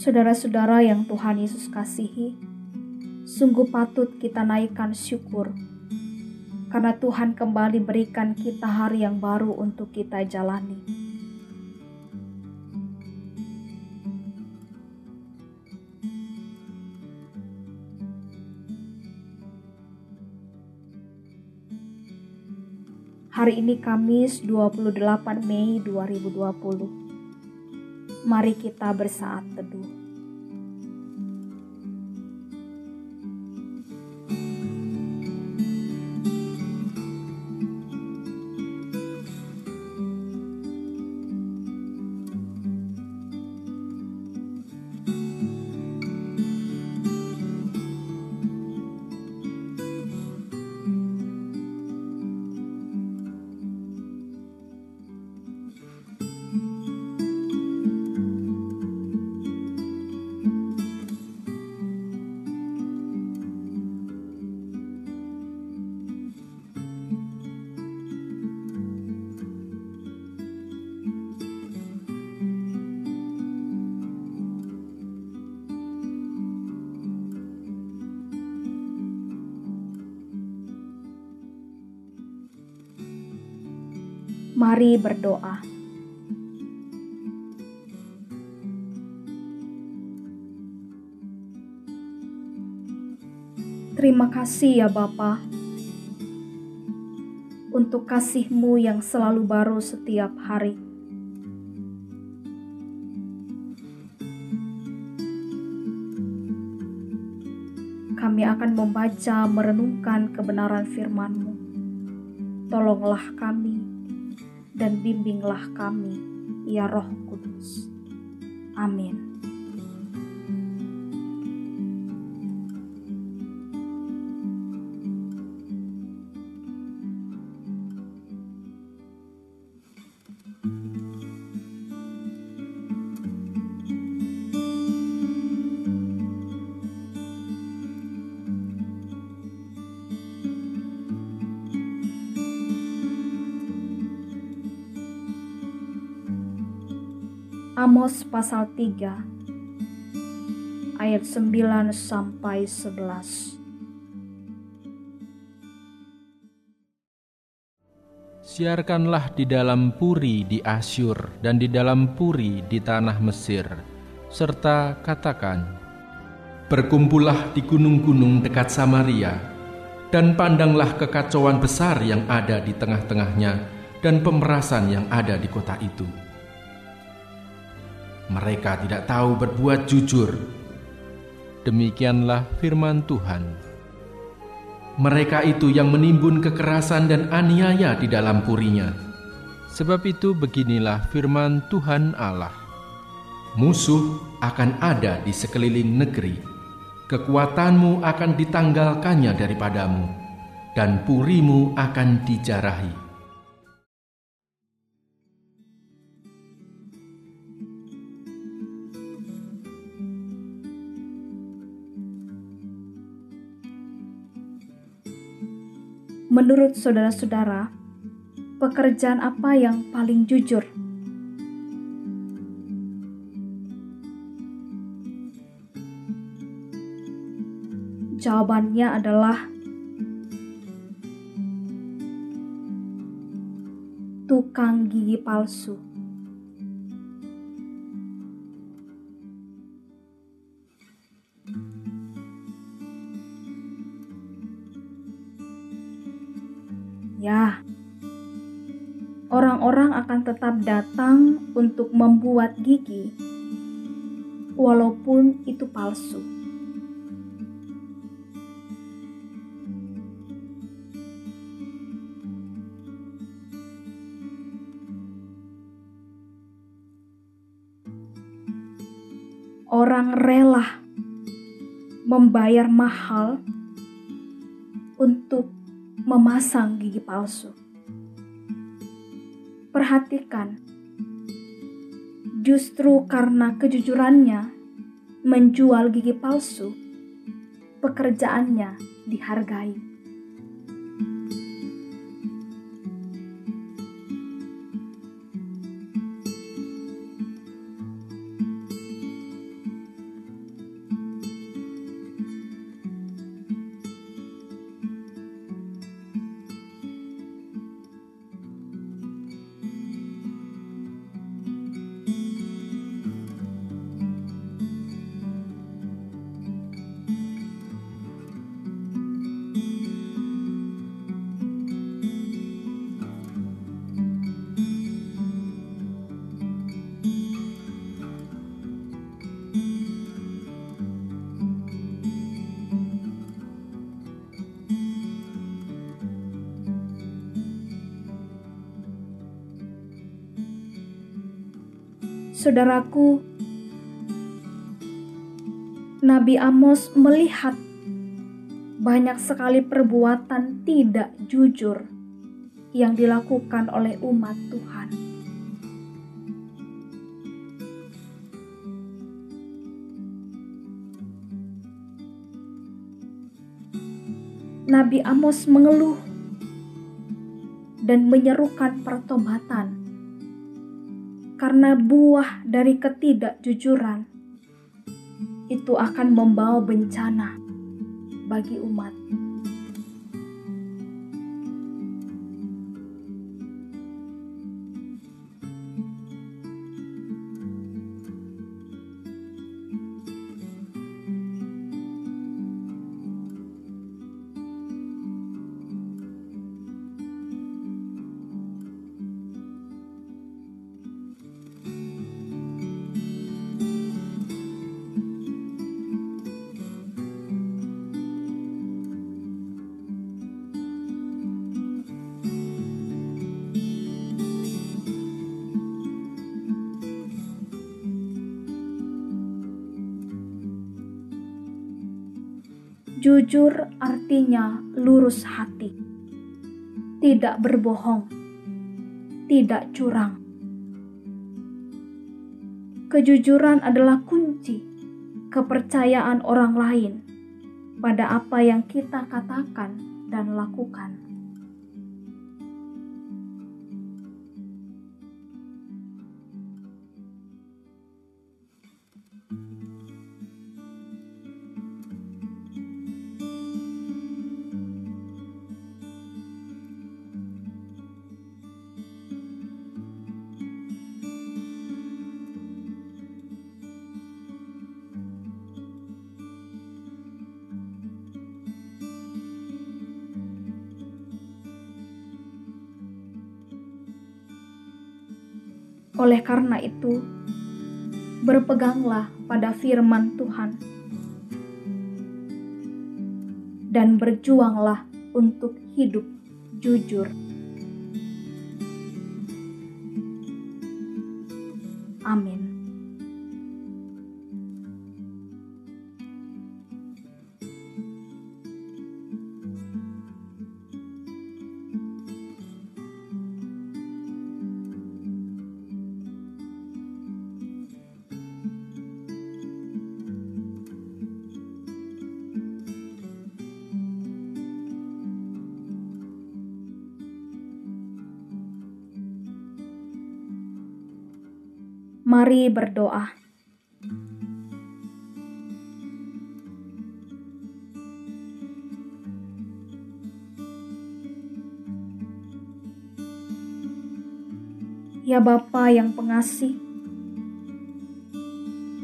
Saudara-saudara yang Tuhan Yesus kasihi, sungguh patut kita naikkan syukur karena Tuhan kembali berikan kita hari yang baru untuk kita jalani. Hari ini Kamis 28 Mei 2020. Mari kita bersaat teduh. Mari berdoa. Terima kasih ya Bapa untuk kasih-Mu yang selalu baru setiap hari. Kami akan membaca merenungkan kebenaran firman-Mu. Tolonglah kami dan bimbinglah kami, ya Roh Kudus. Amin. Amos pasal 3 ayat 9 sampai 11. Siarkanlah di dalam puri di Asyur dan di dalam puri di tanah Mesir, serta katakan, Berkumpullah di gunung-gunung dekat Samaria, dan pandanglah kekacauan besar yang ada di tengah-tengahnya dan pemerasan yang ada di kota itu mereka tidak tahu berbuat jujur. Demikianlah firman Tuhan. Mereka itu yang menimbun kekerasan dan aniaya di dalam purinya. Sebab itu beginilah firman Tuhan Allah. Musuh akan ada di sekeliling negeri. Kekuatanmu akan ditanggalkannya daripadamu, dan purimu akan dijarahi Menurut saudara-saudara, pekerjaan apa yang paling jujur? Jawabannya adalah tukang gigi palsu. Orang-orang akan tetap datang untuk membuat gigi, walaupun itu palsu. Orang rela membayar mahal untuk memasang gigi palsu. Perhatikan, justru karena kejujurannya menjual gigi palsu, pekerjaannya dihargai. Saudaraku, Nabi Amos melihat banyak sekali perbuatan tidak jujur yang dilakukan oleh umat Tuhan. Nabi Amos mengeluh dan menyerukan pertobatan karena buah dari ketidakjujuran itu akan membawa bencana bagi umat. Jujur artinya lurus hati, tidak berbohong, tidak curang. Kejujuran adalah kunci kepercayaan orang lain pada apa yang kita katakan dan lakukan. Oleh karena itu, berpeganglah pada firman Tuhan dan berjuanglah untuk hidup jujur. Mari berdoa. Ya Bapa yang pengasih,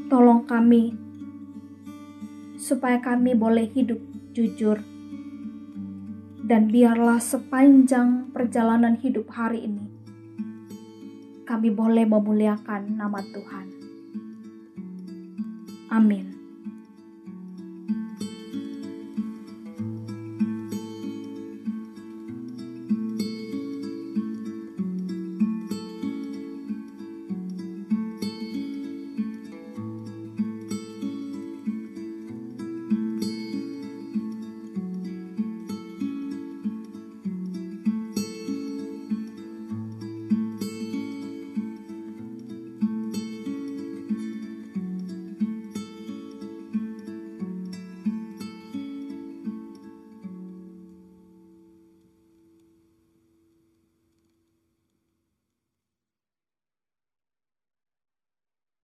tolong kami supaya kami boleh hidup jujur. Dan biarlah sepanjang perjalanan hidup hari ini, kami boleh memuliakan nama Tuhan. Amin.